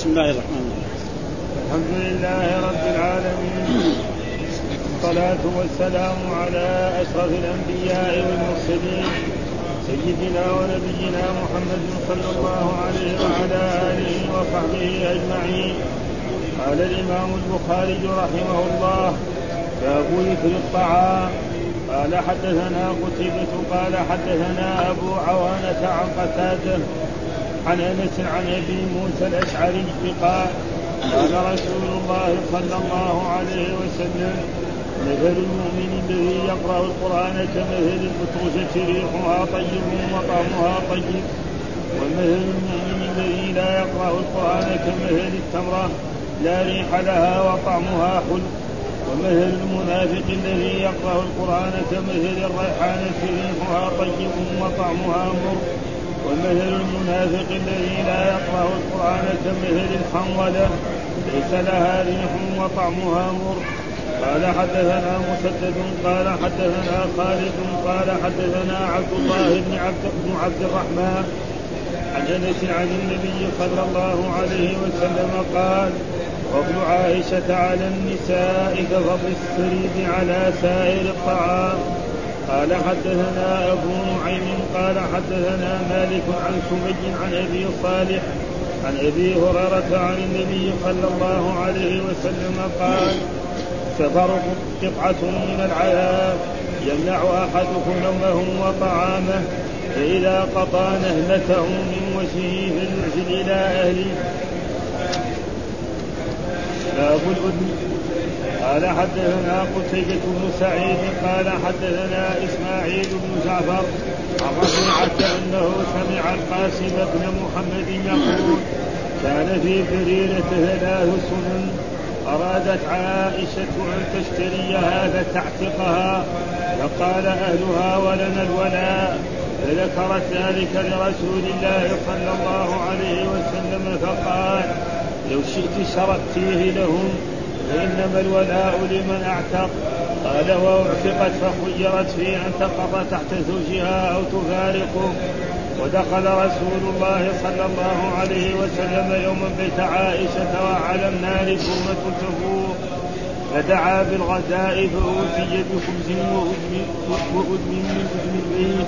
بسم الله الرحمن الرحيم. الحمد لله رب العالمين. والصلاة والسلام على أشرف الأنبياء والمرسلين. سيدنا ونبينا محمد صلى الله عليه وعلى آله وصحبه أجمعين. قال الإمام البخاري رحمه الله باب ذكر الطعام. قال حدثنا قتيبة. قال حدثنا أبو عوانة عن قتادة عن انس عن أبي موسى الأشعري قال قال رسول الله صلى الله عليه وسلم مثل المؤمن الذي يقرأ القرآن كمثل الفتوشة ريحها طيب وطعمها طيب ومثل المؤمن الذي لا يقرأ القرآن كمثل التمرة لا ريح لها وطعمها حلو ومثل المنافق الذي يقرأ القرآن كمثل الريحانه ريحها طيب وطعمها مر ومثل المنافق الذي لا يقرأ القرآن كمثل الحنظلة ليس لها ريح وطعمها مر. قال حدثنا مسدد قال حدثنا خالد قال حدثنا عبد الله بن عبد بن عبد الرحمن عن أنس عن النبي صلى الله عليه وسلم قال فضل عائشة على النساء كفضل السريد على سائر الطعام. قال حدثنا أبو نعيم قال حدثنا مالك عن سمي عن أبي صالح عن أبي هريرة عن النبي صلى الله عليه وسلم قال سفر قطعة من العذاب يمنع أحدكم نومه وطعامه فإذا قطع نهمته من وجهه فليرسل إلى أهله. باب الأذن. قال حدثنا قتيبة بن سعيد قال حدثنا إسماعيل بن جعفر عن رفيعة أنه سمع القاسم بن محمد يقول كان في بريرة ثلاث سنن أرادت عائشة أن تشتريها فتعتقها فقال أهلها ولنا الولاء فذكرت ذلك لرسول الله صلى الله عليه وسلم فقال لو شئت شرطتيه لهم وإنما الولاء لمن أعتق. قال وأعتقت فخيرت في أن تقر تحت زوجها أو تفارقه. ودخل رسول الله صلى الله عليه وسلم يوما بيت عائشة وعلى النار كومة تفور فدعا بالغداء فأوتي بخبز وأدم من أدم البيت.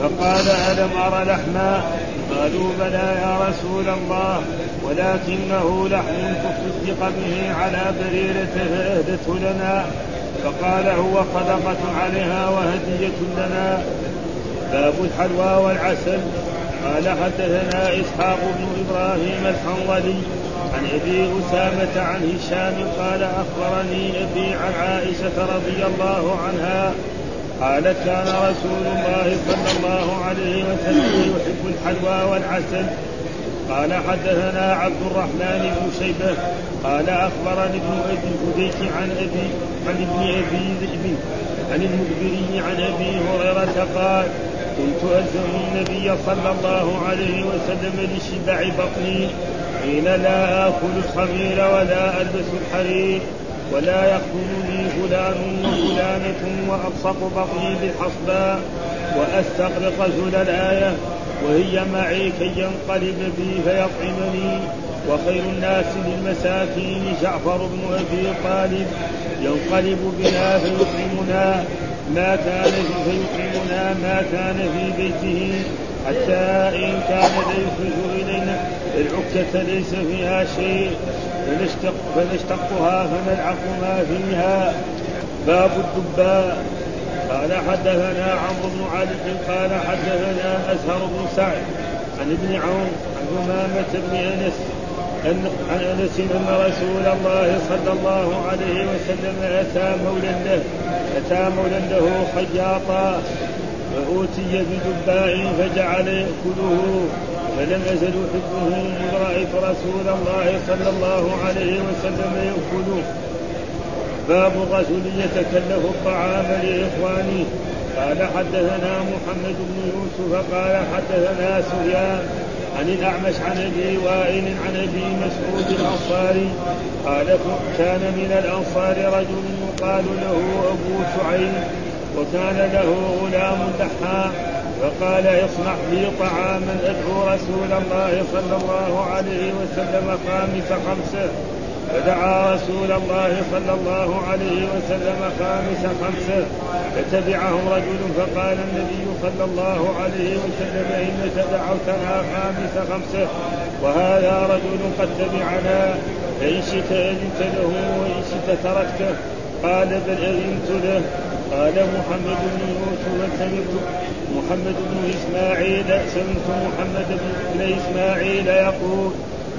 فقال ألم أر لحما؟ قالوا بلى يا رسول الله. ولكنه لحم تصدق به على بريرة فأهدته لنا فقال هو صدقة عليها وهدية لنا. باب الحلوى والعسل. قال حدثنا إسحاق بن إبراهيم الحنظلي عن أبي أسامة عن هشام قال أخبرني أبي عن عائشة رضي الله عنها قالت كان رسول الله صلى الله عليه وسلم يحب الحلوى والعسل. قال حدثنا عبد الرحمن بن شيبة قال أخبرني ابن أبي الهديك عن أبي عن ابن أبي ذئب عن المخبري عن أبي هريرة قال كنت الزم النبي صلى الله عليه وسلم لشبع بطني. حين لا آكل الخمير ولا ألبس الحرير ولا يخدمني فلان وفلانة وأبصق بطني بالحصباء وأستغرق زل الآية وهي معي كي ينقلب بي فيطعمني. وخير الناس للمساكين جعفر بن أبي طالب. ينقلب بنا فيطعمنا. ما كان فيطعمنا ما كان في بيته. حتى إن كان ليخرج إلينا. العكة ليس فيها شيء. فنشتق فنشتقها فنلعق ما فيها. باب الدباء. قال حدثنا عمرو بن علي قال حدثنا أزهر بن سعد عن ابن عون عن همامة بن أنس أن عن أنس أن رسول الله صلى الله عليه وسلم أتى مولى له أتى مولى له خياطا فأوتي بدباء فجعل يأكله فلم يزل حبه منذ رأيت رسول الله صلى الله عليه وسلم يأكله. باب الرجل يتكلف الطعام لإخوانه. قال حدثنا محمد بن يوسف قال حدثنا سفيان عن الأعمش عن أبي وائل عن أبي مسعود الأنصاري. قال كان من الأنصار رجل يقال له أبو شعيب وكان له غلام لحام فقال اصنع لي طعاما أدعو رسول الله صلى الله عليه وسلم خامس خمسة. فدعا رسول الله صلى الله عليه وسلم خامس خمسه فتبعهم رجل فقال النبي صلى الله عليه وسلم إنك دعوتنا خامس خمسه وهذا رجل قد تبعنا فإن شئت أذنت له وإن شئت تركته. قال بل أذنت له. قال محمد بن يوسف سمعت محمد بن إسماعيل سمعت محمد بن إسماعيل يقول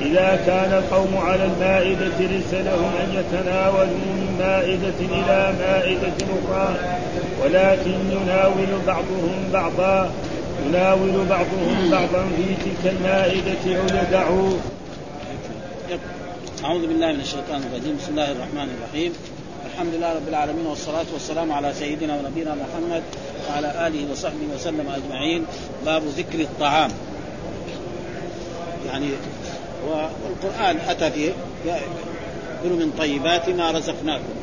إذا كان القوم على المائدة ليس لهم أن يتناولوا من مائدة إلى مائدة أخرى ولكن يناول بعضهم بعضا يناول بعضهم بعضا في تلك المائدة أو يدعوا أعوذ بالله من الشيطان الرجيم. بسم الله الرحمن الرحيم. الحمد لله رب العالمين والصلاة والسلام على سيدنا ونبينا محمد وعلى آله وصحبه وسلم أجمعين. باب ذكر الطعام. يعني والقرآن أتى فيه كلوا من طيبات ما رزقناكم.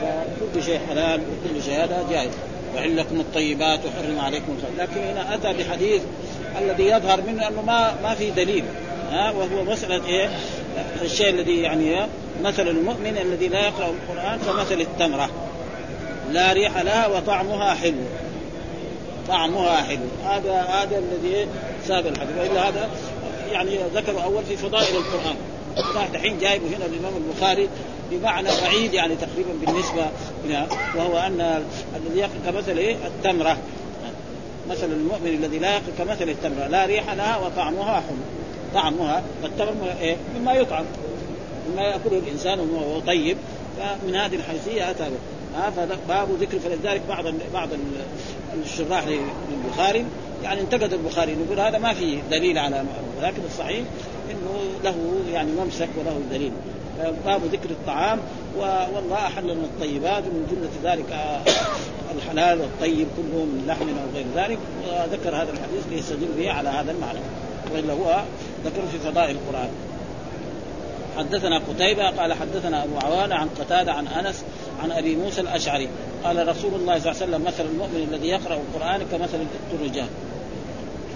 فكل شيء حلال وكل شيء هذا جائز. وحل لكم الطيبات وحرم عليكم الخير لكن هنا أتى بحديث الذي يظهر منه أنه ما ما في دليل. ها وهو مسألة إيه؟ الشيء الذي يعني مثل المؤمن الذي لا يقرأ القرآن كمثل التمرة. لا ريح لها وطعمها حلو. طعمها حلو. هذا هذا الذي ساب الحديث. وإلا هذا يعني ذكروا أول في فضائل القرآن. دحين جايبه هنا الإمام البخاري بمعنى بعيد يعني تقريبا بالنسبة إلى وهو أن الذي يقل كمثل إيه؟ التمرة. مثل المؤمن الذي لا يقل كمثل التمرة لا ريح لها وطعمها حلو طعمها والتمر إيه؟ مما يطعم. مما يأكله الإنسان وهو طيب. فمن هذه الحيثية أتى به. باب ذكر فلذلك بعض بعض الشراح للبخاري يعني انتقد البخاري يقول هذا ما في دليل على ولكن الصحيح إنه له يعني ممسك وله دليل. باب ذكر الطعام والله أحل لنا الطيبات ومن جملة ذلك الحلال والطيب كله من لحم أو غير ذلك. وذكر هذا الحديث ليستدل به على هذا المعنى وإلا هو ذكر في فضائل القرآن. حدثنا قتيبة قال حدثنا أبو عوانة عن قتادة عن أنس عن أبي موسى الأشعري. قال رسول الله صلى الله عليه وسلم مثل المؤمن الذي يقرأ القرآن كمثل الترجان.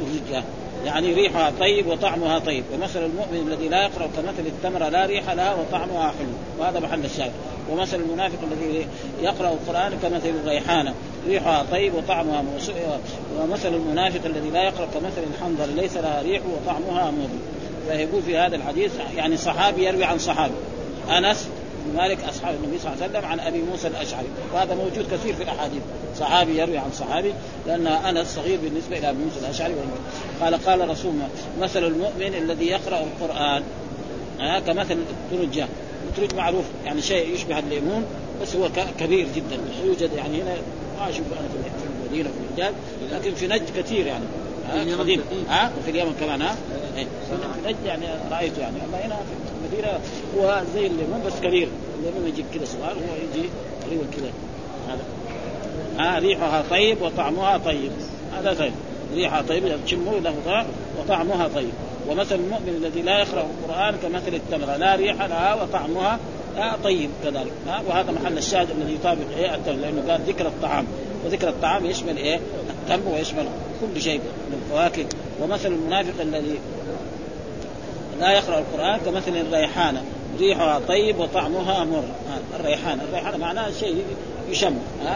ترجان يعني ريحها طيب وطعمها طيب. ومثل المؤمن الذي لا يقرأ كمثل التمرة لا ريح لها وطعمها حلو. وهذا محل الشاهد. ومثل المنافق الذي يقرأ القرآن كمثل الريحانة ريحها طيب وطعمها موسوء ومثل المنافق الذي لا يقرأ كمثل الحنظل ليس لها ريح وطعمها مر فيقول في هذا الحديث يعني صحابي يروي عن صحابي. أنس بن مالك أصحاب النبي صلى الله عليه وسلم عن أبي موسى الأشعري. وهذا موجود كثير في الأحاديث. صحابي يروي عن صحابي لأن أنس صغير بالنسبة إلى أبي موسى الأشعري قال قال رسول مثل المؤمن الذي يقرأ القرآن. آه كمثل الترجة. الترج معروف يعني شيء يشبه الليمون بس هو كبير جدا. يوجد يعني هنا ما أشوف أنا في المدينة في لكن في نجد كثير يعني. قديم ها؟ وفي اليمن كمان ها؟ إيه. في نجد يعني رايته يعني. أما هنا في المدينة هو زي الليمون بس كبير. الليمون يجي كذا صغار هو يجي تقريبا كذا هذا. ها ريحها طيب وطعمها طيب. هذا طيب. ريحها طيب تشمه له طعم وطعمها طيب. ومثل المؤمن الذي لا يقرأ القرآن كمثل التمره لا ريح لها وطعمها آه طيب كذلك. آه وهذا محل الشاهد الذي يطابق إيه التمر. لأنه قال ذكر الطعام. وذكر الطعام يشمل إيه؟ التمر ويشمل كل شيء من الفواكه ومثل المنافق الذي لا يقرأ القرآن كمثل الريحانة. ريحها طيب وطعمها مر. الريحانة. الريحانة معناها شيء يشم.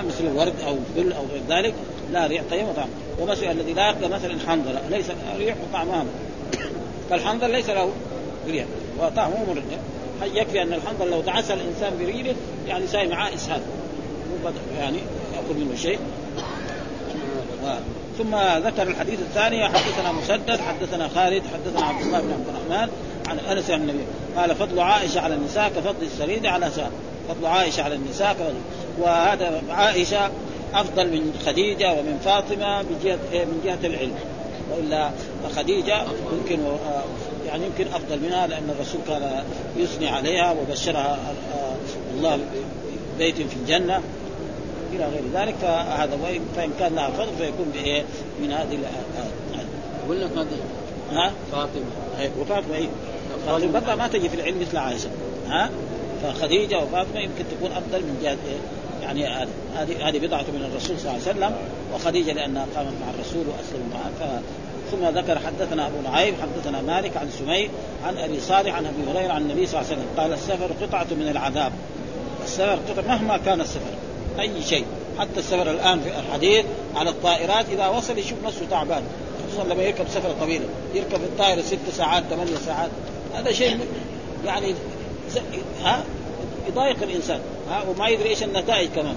مثل الورد أو بل أو غير ذلك. لا ريح طيب وطعم. ومثل الذي لا يقرأ مثل الحنظلة. ليس ريح وطعمها مر. فالحنظل ليس له ريح وطعمه مر. يكفي أن الحنظل لو تعسى الإنسان بريله يعني ساي معاه اسهال يعني يأكل منه شيء. ثم ذكر الحديث الثاني حدثنا مسدد حدثنا خالد حدثنا عبد الله بن عبد الرحمن عن أنس عن النبي. قال فضل عائشة على النساء كفضل السريد على ساء فضل عائشة على النساء كفضل وهذا عائشة أفضل من خديجة ومن فاطمة من جهه من جهة العلم. وإلا خديجة يمكن يعني يمكن أفضل منها لأن الرسول كان يثني عليها وبشرها الله بيت في الجنة. إلى غير ذلك فهذا فإن كان لها فضل فيكون بإيه؟ من هذه ولا قد ها؟ فاطمة. أي وفاطمة اي فاطمة. برضه ما تجي في العلم مثل عائشة ها؟ فخديجة وفاطمة يمكن تكون أفضل من جهة إيه يعني هذه هذه بضعة من الرسول صلى الله عليه وسلم وخديجة لأنها قامت مع الرسول واسلموا معه. ثم ذكر حدثنا أبو نعيم حدثنا مالك عن سمي عن أبي صالح عن أبي هريرة عن النبي صلى الله عليه وسلم قال السفر قطعة من العذاب. السفر قطعة مهما كان السفر. أي شيء. حتى السفر الآن في الحديث على الطائرات إذا وصل يشوف نفسه تعبان. خصوصا لما يركب سفره طويله يركب الطائرة ست ساعات ثمانية ساعات. هذا شيء يعني ها؟ يضايق الإنسان. ها؟ وما يدري إيش النتائج كمان.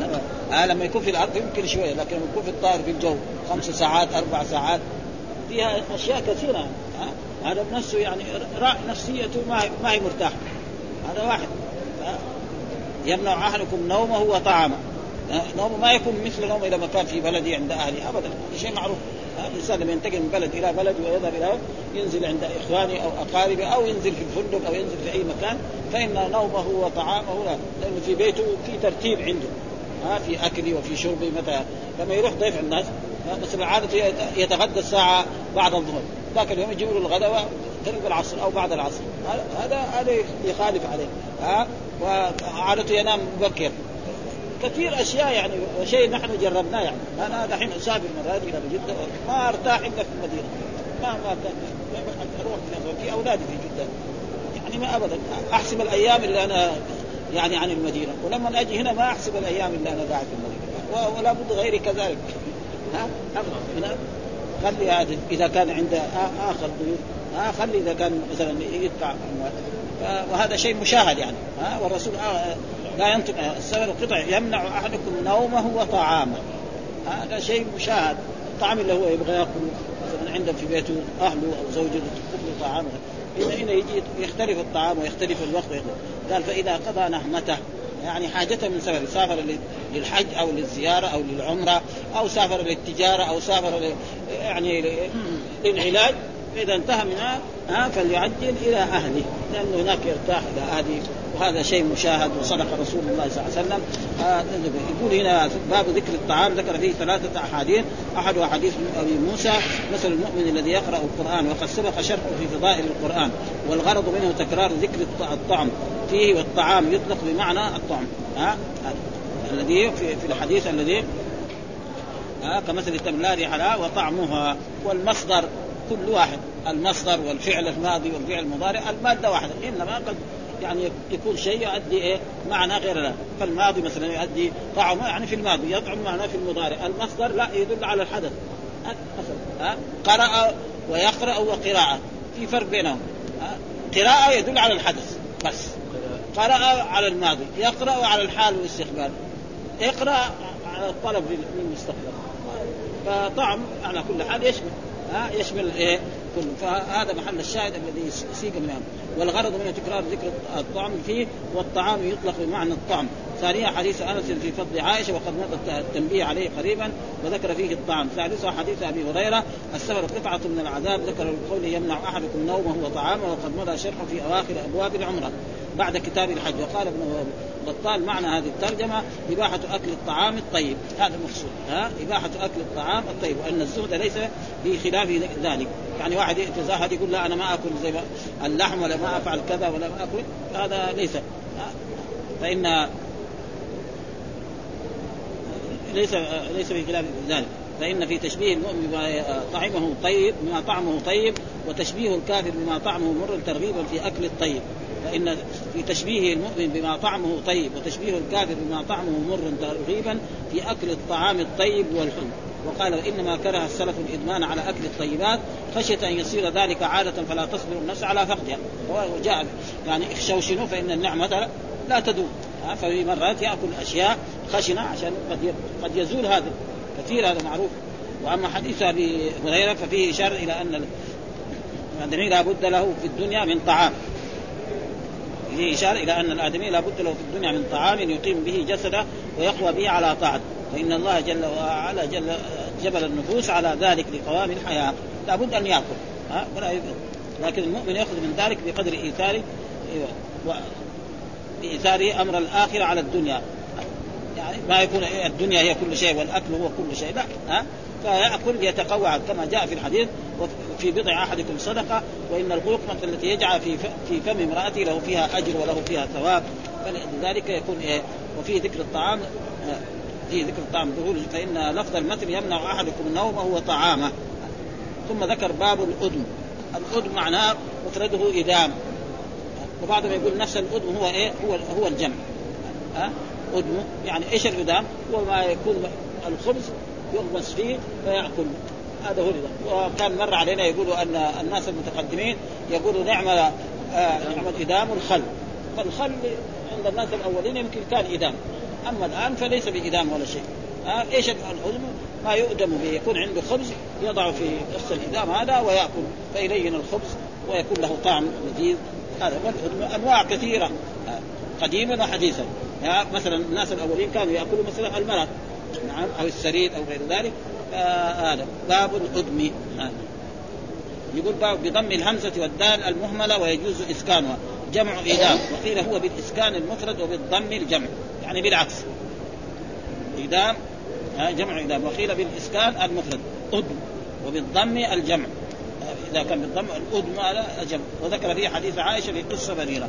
ها؟ لما يكون في الأرض يمكن شوية لكن لما يكون في الطائر في الجو خمس ساعات أربع ساعات فيها أشياء كثيرة. هذا بنفسه يعني نفسيته ما ما هي مرتاحة. هذا واحد. يمنع احدكم نومه وطعامه. نومه ما يكون مثل نومه إذا ما كان في بلدي عند أهلي ابدا. شيء معروف. الإنسان لما ينتقل من بلد إلى بلد ويذهب إلى ينزل عند إخوانه أو أقاربه أو ينزل في الفندق أو ينزل في أي مكان فإن نومه وطعامه لا لأنه في بيته في ترتيب عنده. ها في اكلي وفي شربي متى لما يروح ضيف الناس مثلا عادته يتغدى الساعة بعد الظهر ذاك اليوم يجيبوا له الغداء قريب العصر أو بعد العصر. هذا هذا يخالف عليه. ها وعادته ينام مبكر. كثير أشياء يعني شيء نحن جربناه يعني. أنا دحين أسافر مرات إلى جدة. ما أرتاح إلا في المدينة. ما ما أروح في أولادي في جدة. يعني ما ابدا. أحسب الأيام اللي أنا يعني عن المدينة. ولما أجي هنا ما أحسب الأيام اللي أنا قاعد في المدينة. ولا بد غيري كذلك. ها؟ ابدا. خلي هذا إذا كان عند آخر ضيوف ها؟ خلي إذا كان مثلا يدفع وهذا شيء مشاهد يعني. ها والرسول لا ينطق السفر القطع يمنع أحدكم نومه وطعامه. هذا شيء مشاهد. الطعام اللي هو يبغى يأكل مثلا عنده في بيته أهله أو زوجته له طعامه. هنا هنا يجي يختلف الطعام ويختلف الوقت قال فإذا قضى نهمته يعني حاجته من سفر سافر للحج أو للزيارة أو للعمرة أو سافر للتجارة أو سافر يعني للعلاج فإذا انتهى منها ها فليعجل إلى أهله لأنه هناك يرتاح إلى أهله وهذا شيء مشاهد وصدق رسول الله صلى الله عليه وسلم. آه يقول هنا باب ذكر الطعام ذكر فيه ثلاثة أحاديث. أحد حديث أبي موسى مثل المؤمن الذي يقرأ القرآن وقد سبق شرحه في فضائل القرآن والغرض منه تكرار ذكر الطعم. فيه والطعام يطلق بمعنى الطعم ها؟ الذي في الحديث الذي ها؟ كمثل التمر لا وطعمها والمصدر كل واحد المصدر والفعل الماضي والفعل المضارع المادة واحدة إنما قد يعني يكون شيء يؤدي إيه؟ معنى غير لا فالماضي مثلا يؤدي طعمه يعني في الماضي يطعم معناه في المضارع. المصدر لا يدل على الحدث. مثلا ها؟ قرأ ويقرأ وقراءة. في فرق بينهم. قراءة يدل على الحدث بس. قرأ على الماضي يقرأ على الحال والاستقبال. اقرأ على الطلب للمستقبل. فطعم على كل حال يشمل. ها يشمل إيه كله. فهذا محل الشاهد الذي سيق منه والغرض منه تكرار ذكر الطعم فيه والطعام يطلق بمعنى الطعم. ثانيا حديث أنس في فضل عائشة وقد مضى التنبيه عليه قريبا وذكر فيه الطعام. ثالثا حديث أبي هريرة السفر قطعة من العذاب ذكر بقوله يمنع أحدكم نومه وطعامه وقد مضى شرحه في أواخر أبواب العمرة بعد كتاب الحج. وقال ابن بطال معنى هذه الترجمة إباحة أكل الطعام الطيب. هذا المقصود ها؟ إباحة أكل الطعام الطيب وأن الزهد ليس بخلاف ذلك. يعني واحد يتزاهد يقول لا أنا ما أكل زي اللحم ولا ما أفعل كذا ولا ما أكل هذا ليس فإن ليس ليس بخلاف ذلك. فإن في تشبيه المؤمن بما طعمه طيب بما طعمه طيب وتشبيه الكافر بما طعمه مر ترغيبا في أكل الطيب. فإن في تشبيه المؤمن بما طعمه طيب وتشبيه الكافر بما طعمه مر ترغيبا في أكل الطعام الطيب والحلو. وقال وإنما كره السلف الإدمان على أكل الطيبات خشية أن يصير ذلك عادة فلا تصبر النفس على فقدها. وجاء يعني اخشوشنوا فإن النعمة لا تدوم. ففي مرات يأكل أشياء خشنه عشان قد قد يزول هذا كثير هذا معروف. وأما حديث ابي هريرة ففيه إشارة إلى أن الآدمي لا بد له في الدنيا من طعام. فيه إشارة إلى أن الآدمي لا بد له في الدنيا من طعام يقيم به جسده ويقوى به على طاعته. فإن الله جل وعلا جل جبل النفوس على ذلك لقوام الحياة. لا بد أن يأكل. ها؟ ولا لكن المؤمن يأخذ من ذلك بقدر إيثاره بايثاره أمر الآخرة على الدنيا. يعني ما يكون الدنيا هي كل شيء والأكل هو كل شيء. لا ها؟ فيأكل يتقوى كما جاء في الحديث وفي بضع أحدكم صدقة وإن القلقمه التي يجعل في في فم امراته له فيها أجر وله فيها ثواب. فلذلك يكون إيه؟ وفي ذكر الطعام في ذكر الطعام دخول فإن لفظ المتن يمنع أحدكم النوم وهو طعامه. ثم ذكر باب الأدم الأدم معناه مفرده إدام. وبعضهم يقول نفس الأدم هو إيه؟ هو هو الجمع. ها؟ أدم يعني إيش الإدام هو ما يكون الخبز يغمس فيه فيأكل. هذا هو الإدام وكان مر علينا يقولوا أن الناس المتقدمين يقولوا نعم آه نعم الإدام الخل فالخل عند الناس الأولين يمكن كان إدام. أما الآن فليس بإدام ولا شيء. ها إيش الأدم ما يؤدم به. يكون عنده خبز يضع في نفس الإدام هذا ويأكل. فيلين الخبز ويكون له طعم لذيذ. هذا والأدم أنواع كثيرة. قديما وحديثا. يعني مثلا الناس الأولين كانوا يأكلوا مثلا المرق نعم أو السريد أو غير ذلك هذا. باب الأدم يقول باب بضم الهمزة والدال المهملة ويجوز إسكانها. جمع إدام وقيل هو بالإسكان المفرد وبالضم الجمع يعني بالعكس. إدام جمع إدام وقيل بالإسكان المفرد أدم وبالضم الجمع. إذا كان بالضم الأدم هذا الجمع وذكر فيه حديث عائشة في قصة بريرة.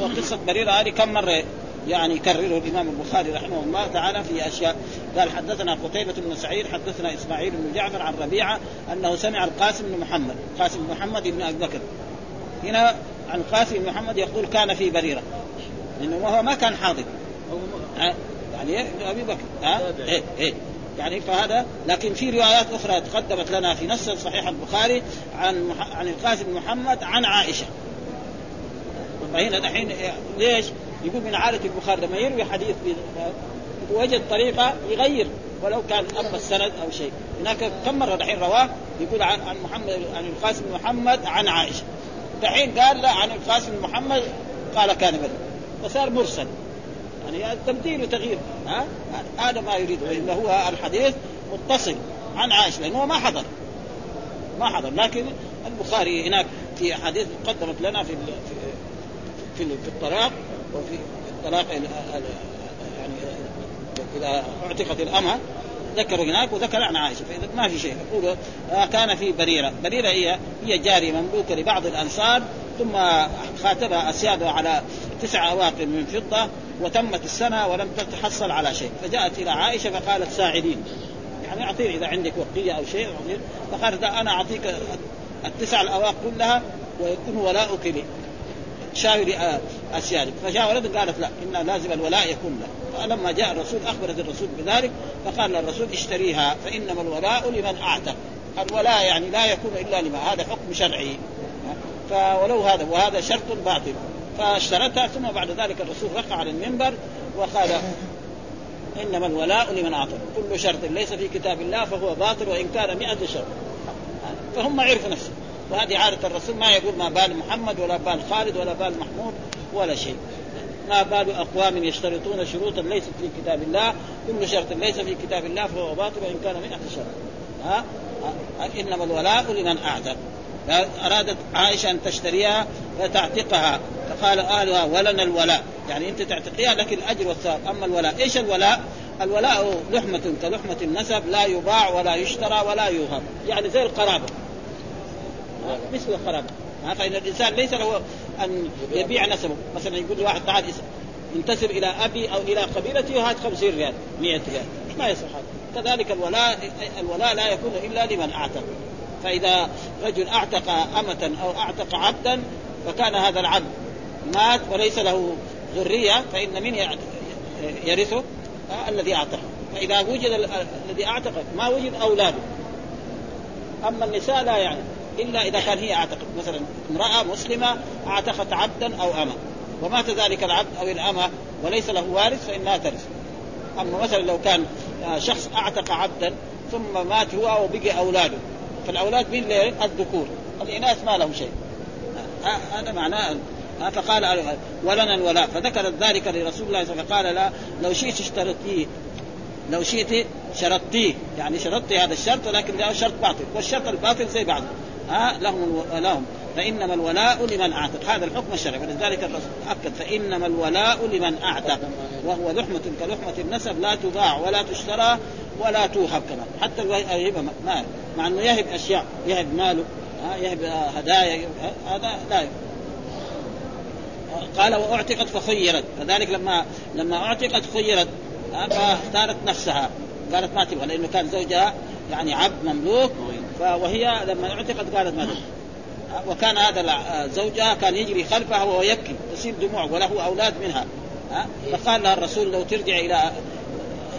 وقصة بريرة هذه كم مرة؟ يعني يكرره الإمام البخاري رحمه الله تعالى في أشياء. قال حدثنا قتيبة بن سعيد حدثنا إسماعيل بن جعفر عن ربيعة أنه سمع القاسم بن محمد قاسم بن محمد بن أبي بكر. هنا عن قاسم بن محمد يقول كان في بريرة. لأنه وهو ما كان حاضر. يعني أبي بكر. ها؟ إيه إيه. يعني فهذا لكن في روايات أخرى تقدمت لنا في نص صحيح البخاري عن عن القاسم بن محمد عن عائشة. فهنا دحين ليش؟ يقول من عادة البخاري لما يروي حديث وجد طريقة يغير ولو كان أما السند أو شيء. هناك كم مرة دحين رواه يقول عن عن محمد عن القاسم محمد عن عائشة. دحين قال لا عن القاسم محمد قال كان بدر فصار مرسل. يعني تبديل وتغيير. ها؟ هذا ما يريده لأنه هو الحديث متصل عن عائشة لأنه هو ما حضر. ما حضر. لكن البخاري هناك في احاديث قدمت لنا في في في الطلاق وفي الطلاق يعني إذا اعتقت الأمة ذكروا هناك وذكر عن عائشة فإذا ما في شيء يقول آه، كان في بريرة، بريرة هي هي جارية مملوكة لبعض الأنصار ثم خاتمها أسيادها على تسع أواق من فضة وتمت السنة ولم تتحصل على شيء فجاءت إلى عائشة فقالت ساعدين. يعني أعطيني إذا عندك وقية أو شيء فقالت أنا أعطيك التسع الأواق كلها ويكون ولاؤك لي. شاوري اسيادك فجاء ولد قالت لا إن لازم الولاء يكون له. فلما جاء الرسول أخبرت الرسول بذلك فقال الرسول اشتريها فإنما الولاء لمن أعتق. الولاء يعني لا يكون إلا لما هذا حكم شرعي. فولو هذا وهذا شرط باطل. فاشترتها ثم بعد ذلك الرسول رفع على المنبر وقال إنما الولاء لمن اعطى كل شرط ليس في كتاب الله فهو باطل وإن كان مئة شرط. فهم عرفوا نفسه وهذه عادة الرسول ما يقول ما بال محمد ولا بال خالد ولا بال محمود. ولا شيء. ما بال أقوام يشترطون شروطا ليست في كتاب الله. كل شرط ليس في كتاب الله فهو باطل وإن كان مئة شرط. ها؟ إنما الولاء لمن اعتق أرادت عائشة أن تشتريها فتعتقها. فقال أهلها ولنا الولاء. يعني أنت تعتقيها لك الأجر والثواب. أما الولاء إيش الولاء؟ الولاء لحمة كلحمة النسب لا يباع ولا يشترى ولا يوهب. يعني زي القرابة. مثل القرابة. فإن الإنسان ليس له أن يبيع نسبه مثلا يقول لواحد تعال ينتسب إلى أبي أو إلى قبيلتي وهات 50 ريال 100 ريال ما يصح هذا. كذلك الولاء الولاء لا يكون إلا لمن أعتق. فإذا رجل أعتق أمة أو أعتق عبدا فكان هذا العبد مات وليس له ذرية فإن من يرثه؟ آه الذي أعتقه. فإذا وجد الذي أعتق ما وجد أولاده. أما النساء لا يعني. إلا إذا كان هي أعتقت مثلا امرأة مسلمة أعتقت عبدا أو أمة. ومات ذلك العبد أو الأمة وليس له وارث فإنها ترث. أما مثلا لو كان آه، شخص أعتق عبدا ثم مات هو وبقي أولاده. فالأولاد مين الذكور. الإناث ما لهم شيء. هذا معناه. فقال ولنا الولاء فذكرت ذلك لرسول الله صلى الله عليه وسلم. فقال لا لو شئت اشترطيه لو شئت شرطتيه. يعني شرطت هذا الشرط ولكن له شرط باطل. والشرط الباطل زي بعض ها لهم لهم. فإنما الولاء لمن أعتق. هذا الحكم الشرعي. ولذلك الرسول أكد فإنما الولاء لمن أعتق. وهو لحمة كلحمة النسب لا تباع ولا تشترى ولا توهب كمان حتى الهبه ما مع أنه يهب أشياء. يهب ماله. يهب هدايا. هذا لا قال وأعتقت فخيرت. كذلك لما لما أعتقت خيرت فاختارت نفسها. قالت ما تبغى لأنه كان زوجها يعني عبد مملوك. وهي لما اعتقت قالت ما تبغى. وكان هذا زوجها كان يجري خلفها وهو يبكي تصيب دموع وله أولاد منها. فقال لها الرسول لو ترجع إلى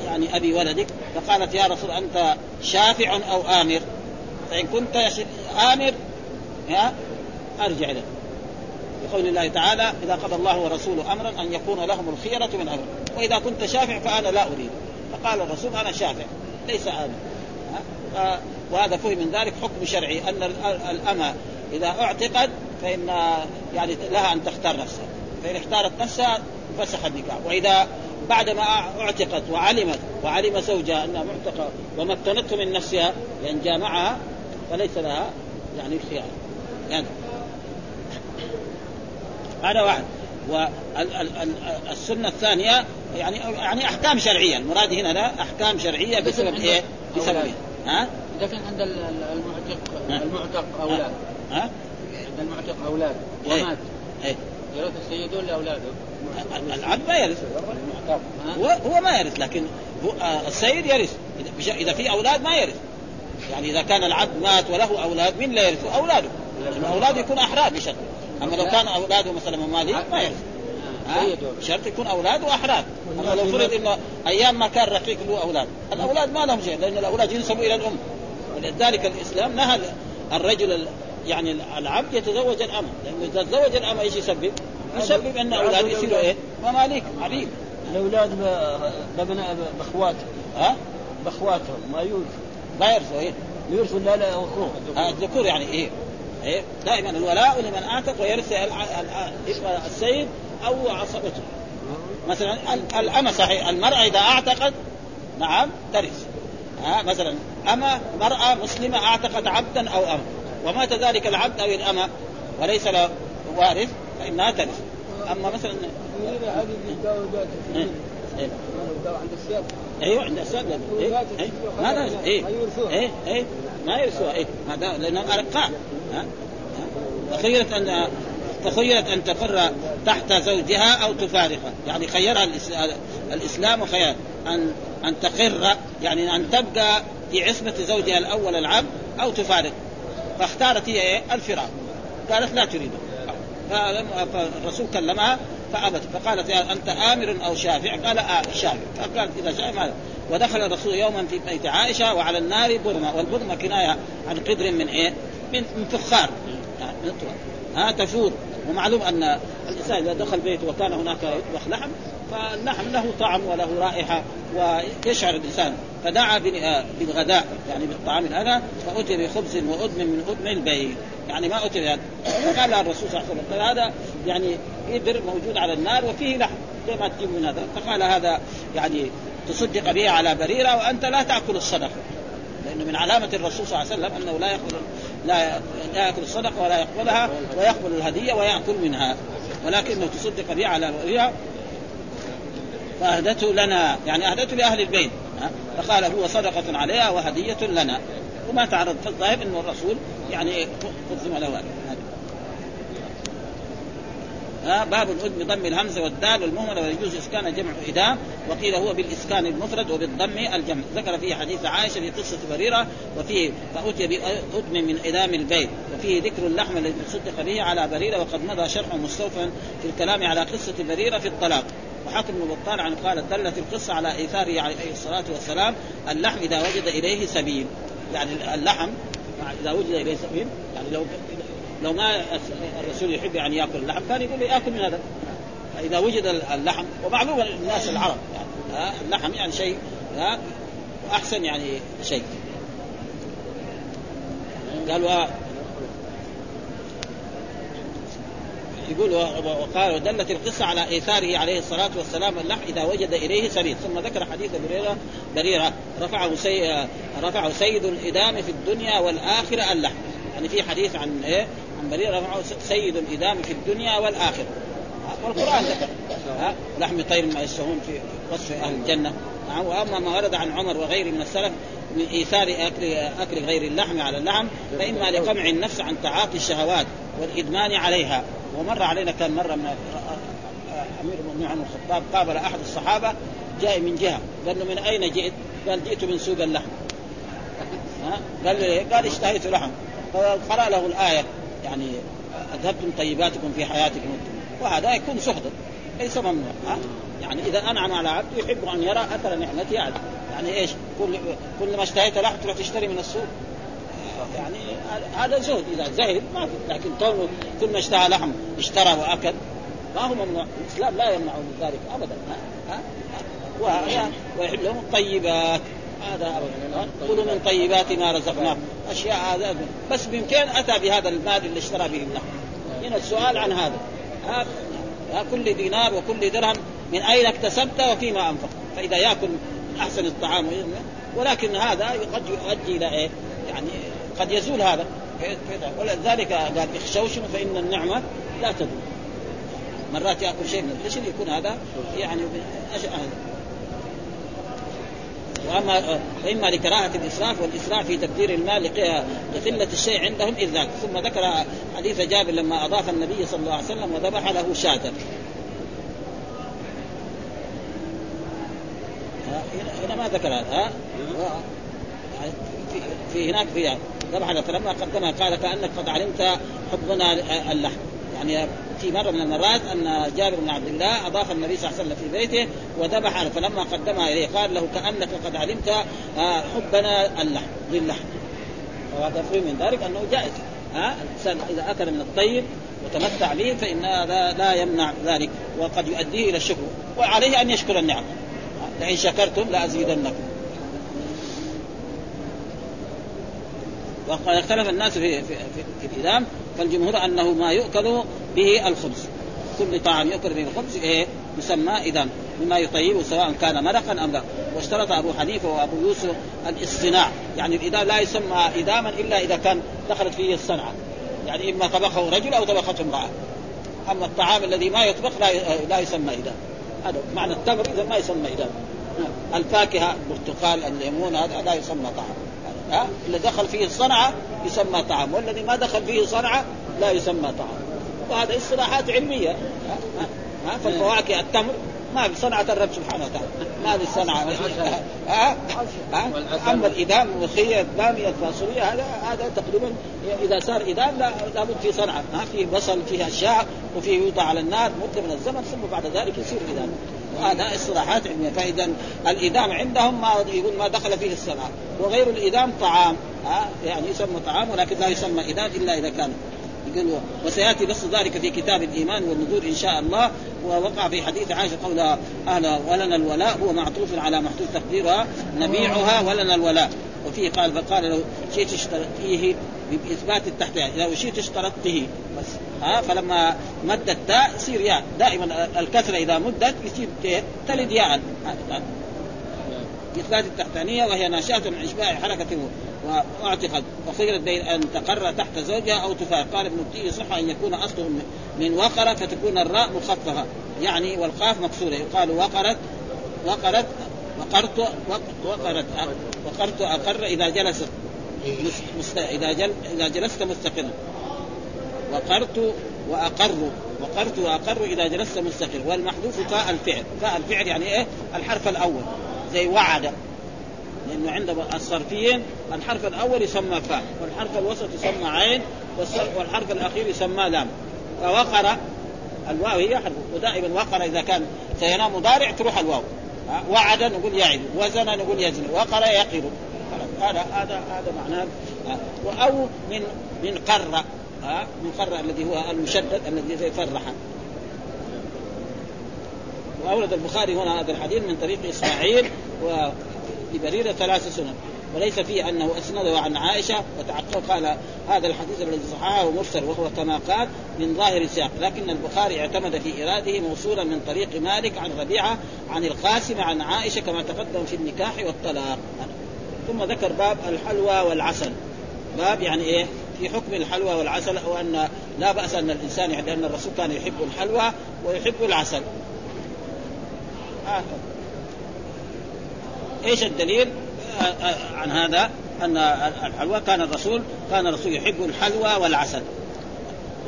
يعني أبي ولدك فقالت يا رسول أنت شافع أو آمر؟ فإن كنت آمر ها؟ أرجع لك. بقول الله تعالى إذا قضى الله ورسوله أمرا أن يكون لهم الخيرة من أمر وإذا كنت شافع فأنا لا أريد. فقال الرسول أنا شافع ليس آمر. وهذا فهم من ذلك حكم شرعي أن الأمة إذا اعتقد فإن يعني لها أن تختار نفسها. فإن اختارت نفسها فسخ النكاح. وإذا بعدما اعتقت وعلمت وعلم زوجها أنها معتقة ومكنته من نفسها لأن جامعها فليس لها يعني خيار. يعني. هذا واحد. والسنة الثانية يعني يعني أحكام شرعية. المراد هنا لا أحكام شرعية بسبب إيه؟ بسبب إيه؟ ها؟ إذا كان عند المعتق المعتق أولاد. ها؟ عند المعتق أولاد. إيه. ومات. إيه؟ يرث السيد ولا اولاده؟ العبد ما يرث. هو هو ما يرث لكن هو آه، السيد يرث. اذا في أولاد ما يرث. يعني إذا كان العبد مات وله أولاد من لا يرث؟ أولاده. لأن اولاده يكون أحرار بشرط أما لو كان أولاده مثلا مماليك ما يرث. شرط يكون اولاده احرار أما لو فرض إنه أيام ما كان رقيق له أولاد الأولاد ما لهم شيء لأن الأولاد ينسبوا إلى الأم ولذلك الإسلام نهى الرجل يعني العبد يتزوج الامه لأنه إذا تزوج الامه إيش يسبب؟ يسبب أن أولاد يصيروا إيه؟ مماليك عبيد الاولاد بابناء بأخوات ها؟ باخواتهم ما يورثوا ما يرثوا إيه؟ يورثوا لا لا أخوه الذكور يعني إيه؟ إيه؟ دائما الولاء لمن اعتق ويرث السيد أو عصبته مثلا الأمة صحيح المرأة إذا أعتقد نعم ترث ها مثلا أما مرأة مسلمة أعتقد عبدا أو أمة ومات ذلك العبد أو الأمة وليس له وارث فإنها ترث أما مثلا إيه؟ إيه؟ عند السياد أيوه عند السياد إيه؟ إيه؟ ما لا إيه؟ إيه؟ إيه؟ ما يرثوها إيه؟ هذا لأنهم أرقاء ها؟ فخيرت أن فخيرت أن تفر تحت زوجها أو تفارقه يعني خيرها الإسلام وخير أن أن تقر يعني أن تبقى في عصمة زوجها الأول العبد أو تفارق. فاختارت هي إيه؟ الفراق. قالت لا تريده فالرسول كلمها فأبت. فقالت يا أنت آمر أو شافع؟ قال آه شافع. فقالت إذا شافع ماذا ودخل الرسول يوما في بيت عائشة وعلى النار برمة. والبرمة كناية عن قدر من إيه؟ من فخار. من ها تفور. ومعلوم أن الإنسان إذا دخل بيته وكان هناك يطبخ لحم فاللحم له طعم وله رائحة ويشعر الإنسان. فدعا بالغداء يعني بالطعام هذا فأتي بخبز وادم من آدم البيت. يعني ما أتي هذا فقال الرسول صلى الله عليه وسلم هذا يعني قدر موجود على النار وفيه لحم. زي ما تجيب من هذا. فقال هذا يعني تصدق به على بريرة وأنت لا تأكل الصدقة. لأنه من علامة الرسول صلى الله عليه وسلم أنه لا يأكل لا يأكل الصدقة ولا يقبلها ويقبل الهدية ويأكل منها. ولكنه تصدق به على بريره فأهدته لنا يعني أهدته لأهل البيت فقال هو صدقة عليها وهدية لنا. وما تعرض فالظاهر أنه الرسول يعني قدم له ها باب الأد بضم الهمزة والدال والمهملة ويجوز إسكان جمع إدام وقيل هو بالإسكان المفرد وبالضم الجمع. ذكر فيه حديث عائشة في قصة بريرة وفيه فأتي بأدم من إدام البيت. وفيه ذكر اللحم الذي صدق به على بريرة وقد مضى شرح مستوفى في الكلام على قصة بريرة في الطلاق. وحاكم بن عن قال دلت القصة على إيثاره عليه الصلاة والسلام اللحم إذا وجد إليه سبيل. يعني اللحم إذا وجد إليه سبيل يعني لو لو ما الرسول يحب يعني يأكل اللحم كان يقول لي آكل من هذا. فإذا وجد اللحم ومعلوم الناس العرب يعني اللحم يعني شيء أحسن يعني شيء. قال يقول وقال ودلت القصة على إيثاره عليه الصلاة والسلام اللحم إذا وجد إليه سبيل ثم ذكر حديث بريره بريرة رفعه سي رفعه سيد الإدام في الدنيا والآخرة اللحم. يعني في حديث عن إيه؟ بريرة رفعه سيد الإدام في الدنيا والآخرة. والقرآن ذكر. لحم طير ما يشتهون في وصف أهل الجنة. وأما ما ورد عن عمر وغيره من السلف من إيثار أكل أكل غير اللحم على اللحم فإما لقمع النفس عن تعاطي الشهوات والإدمان عليها. ومر علينا كان مرة من أمير المؤمنين عمر الخطاب قابل أحد الصحابة جاي من جهة قال له من أين جئت؟ قال جئت من سوق اللحم. قال له قال اشتهيت لحم. فقرأ له الآية. يعني أذهبتم طيباتكم في حياتكم وهذا يكون سخطا ليس ممنوع ها؟ يعني إذا أنعم على عبد يحب أن يرى أثر نعمته يعني يعني إيش؟ كل كل ما اشتهيت لحم تروح تشتري من السوق. يعني هذا زهد إذا زهد ما في لكن كونه كل ما اشتهى لحم اشترى وأكل ما هو ممنوع. الإسلام لا يمنع من ذلك ابدا ها؟ ها؟ ويحب لهم الطيبات. هذا كلوا من طيبات ما رزقناكم. أشياء هذا بس ب أتى بهذا المال اللي اشترى به اللحم هنا السؤال عن هذا. ها كل دينار وكل درهم من أين اكتسبت وفيما أنفقت؟ فإذا يأكل أحسن الطعام ولكن هذا قد يؤدي إلى إيه؟ يعني قد يزول هذا. ولذلك قال اخشوشوا فإن النعمة لا تدوم مرات يأكل شيء من الخشن يكون هذا يعني وأما واما لكراهه الإسراف والإسراف في تبذير المال لقلة الشيء عندهم إذ ذاك. ثم ذكر حديث جابر لما أضاف النبي صلى الله عليه وسلم وذبح له شاة. هنا ما ذكر هذا في هناك في ذبح فلما قدمها قال كأنك قد علمت حبنا اللحم. يعني في مرة من المرات أن جابر بن عبد الله أضاف النبي صلى الله عليه وسلم في بيته وذبح فلما قدمها إليه قال له كأنك قد علمت آه، حبنا اللحم للحم وهذا من ذلك أنه جائز. ها الإنسان إذا أكل من الطيب وتمتع به فإن هذا لا يمنع ذلك وقد يؤديه إلى الشكر. وعليه أن يشكر النعم لئن شكرتم لأزيدنكم. وقد اختلف الناس في في, في, في الإدام فالجمهور أنه ما يؤكل به الخبز. كل طعام يؤكل به الخبز إيه يسمى إدام مما يطيبه سواء كان مرقا أم لا. واشترط أبو حنيفة وأبو يوسف الاصطناع. يعني الإدام لا يسمى إداما إلا إذا كان دخلت فيه الصنعة. يعني إما طبخه رجل أو طبخته امرأة. أما الطعام الذي ما يطبخ لا لا يسمى إدام هذا معنى التمر إذا ما يسمى إدام الفاكهة البرتقال الليمون هذا لا يسمى طعام. ها؟ اللي دخل فيه الصنعة يسمى طعام والذي ما دخل فيه صنعة لا يسمى طعام. وهذا اصطلاحات علمية. ها, ها؟ فالفواكه التمر ما بصنعة الرب سبحانه وتعالى. ما بالصنعة ها؟ ها؟ أما الإدام الملوخية البامية الفاصولية هذا هذا تقريبا إذا صار إدام لابد في صنعة. ها؟ فيه بصل فيه أشياء وفيه يوضع على النار مدة من الزمن ثم بعد ذلك يصير إدام. وهذا اصطلاحات علمية. فإذا الإدام عندهم ما يقول ما دخل فيه الصنعة. وغير الإدام طعام. ها؟ يعني يسمى طعام ولكن لا يسمى إدام إلا إذا كان يقول وسيأتي نص ذلك في كتاب الإيمان والنذور إن شاء الله. ووقع في حديث عائشة قول أهل ولنا الولاء هو معطوف على محدود تقديرها نبيعها ولنا الولاء. وفيه قال فقال لو شئت اشترطيه بإثبات التحتيه لو شئت اشترطته بس ها فلما مد التاء يصير ياء. دائما الكسرة إذا مدت يصير تلد ياء. باثبات التحتانية وهي ناشئة من إشباع حركة واعتقد وخيرت بين أن تقر تحت زوجها أو تفارق قال ابن التي صح أن يكون أصله من وقر فتكون الراء مخففة. يعني والقاف مكسورة. يقال وقرت وقرت وقرت وقرت وقرت أقر إذا جلست مست... إذا جل... إذا جلست مستقرا. وقرت واقر وقرت وأقر إذا جلست مستقر والمحذوف فاء الفعل. فاء الفعل يعني إيه؟ الحرف الأول. زي وعد. لأنه عند الصرفيين الحرف الأول يسمى فاء والحرف الوسط يسمى عين والحرف الأخير يسمى لام. فوقر الواو هي حرف ودائما وقر إذا كان سينام مضارع تروح الواو. وعد نقول يعد وزن نقول يزن وقر يقر. هذا هذا هذا معناه أو من من قر من قر الذي هو المشدد الذي فرح. وأورد البخاري هنا هذا الحديث من طريق إسماعيل لبريرة ثلاث سنن. وليس فيه أنه أسنده عن عائشة وتعقب. قال هذا الحديث الذي صححه مرسل وهو كما قال من ظاهر السياق لكن البخاري اعتمد في إراده موصولا من طريق مالك عن ربيعة عن القاسم عن عائشة كما تقدم في النكاح والطلاق. ثم ذكر باب الحلوى والعسل. باب يعني إيه؟ في حكم الحلوى والعسل وان لا بأس أن الإنسان يعني أن الرسول كان يحب الحلوى ويحب العسل. آه. إيش الدليل؟ آه، آه، عن هذا أن الحلوى كان الرسول كان الرسول يحب الحلوى والعسل.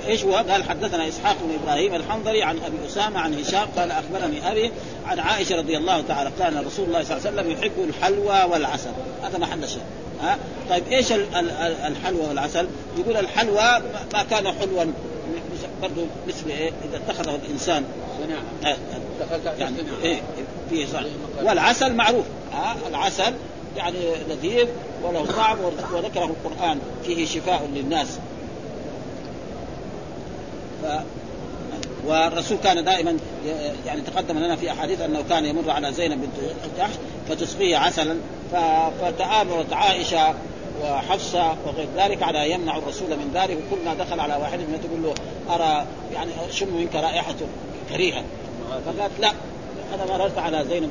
إيش هو؟ قال حدثنا إسحاق بن إبراهيم الحنظلي عن أبي أسامة عن هشام قال أخبرني أبي عن عائشة رضي الله تعالى كان رسول الله صلى الله عليه وسلم يحب الحلوى والعسل. هذا محل شيء. ها؟ طيب إيش الحلوى والعسل؟ يقول الحلوى ما كان حلوا برضه مثل إيه؟ إذا اتخذه الإنسان. صناعه آه يعني إيه فيه صح. والعسل معروف. ها؟ العسل يعني لذيذ وله طعم وذكره القرآن. فيه شفاء للناس. ف والرسول كان دائما يعني تقدم لنا في أحاديث أنه كان يمر على زينب بنت جحش فتسقيه عسلا. فتآمرت عائشة وحفصة وغير ذلك على يمنع الرسول من ذلك. وكل ما دخل على واحد من تقول له أرى يعني شم منك رائحة كريهة. فقالت لا أنا مررت على زينب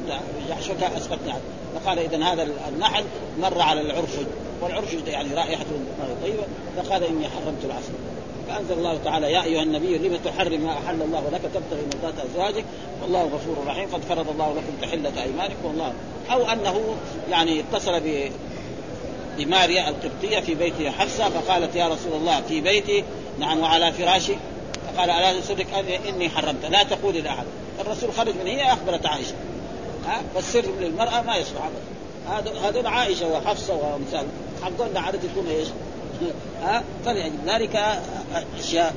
جحش اسقطني فقال اذا هذا النحل مر على العرفج والعرفج يعني رائحة طيبة. فقال إني حرمت العسل فأنزل الله تعالى يا أيها النبي لم تحرم ما أحل الله لك؟ تبتغي مرضات أزواجك. والله غفور رحيم. قد فرض الله لكم تحلة أيمانكم. والله أو أنه يعني اتصل ب بماريا القبطية في بيت حفصة فقالت يا رسول الله في بيتي نعم وعلى فراشي. فقال ألا يسرك إني حرمت. لا تقولي لأحد. الرسول خرج من هي أخبرت عائشة. ها؟ فالسر للمراه ما يصلح هذا هذول عائشة وحفصة وأمثال. حقنا عادة يكون إيش؟ ها؟ فلأجل ذلك أشياء.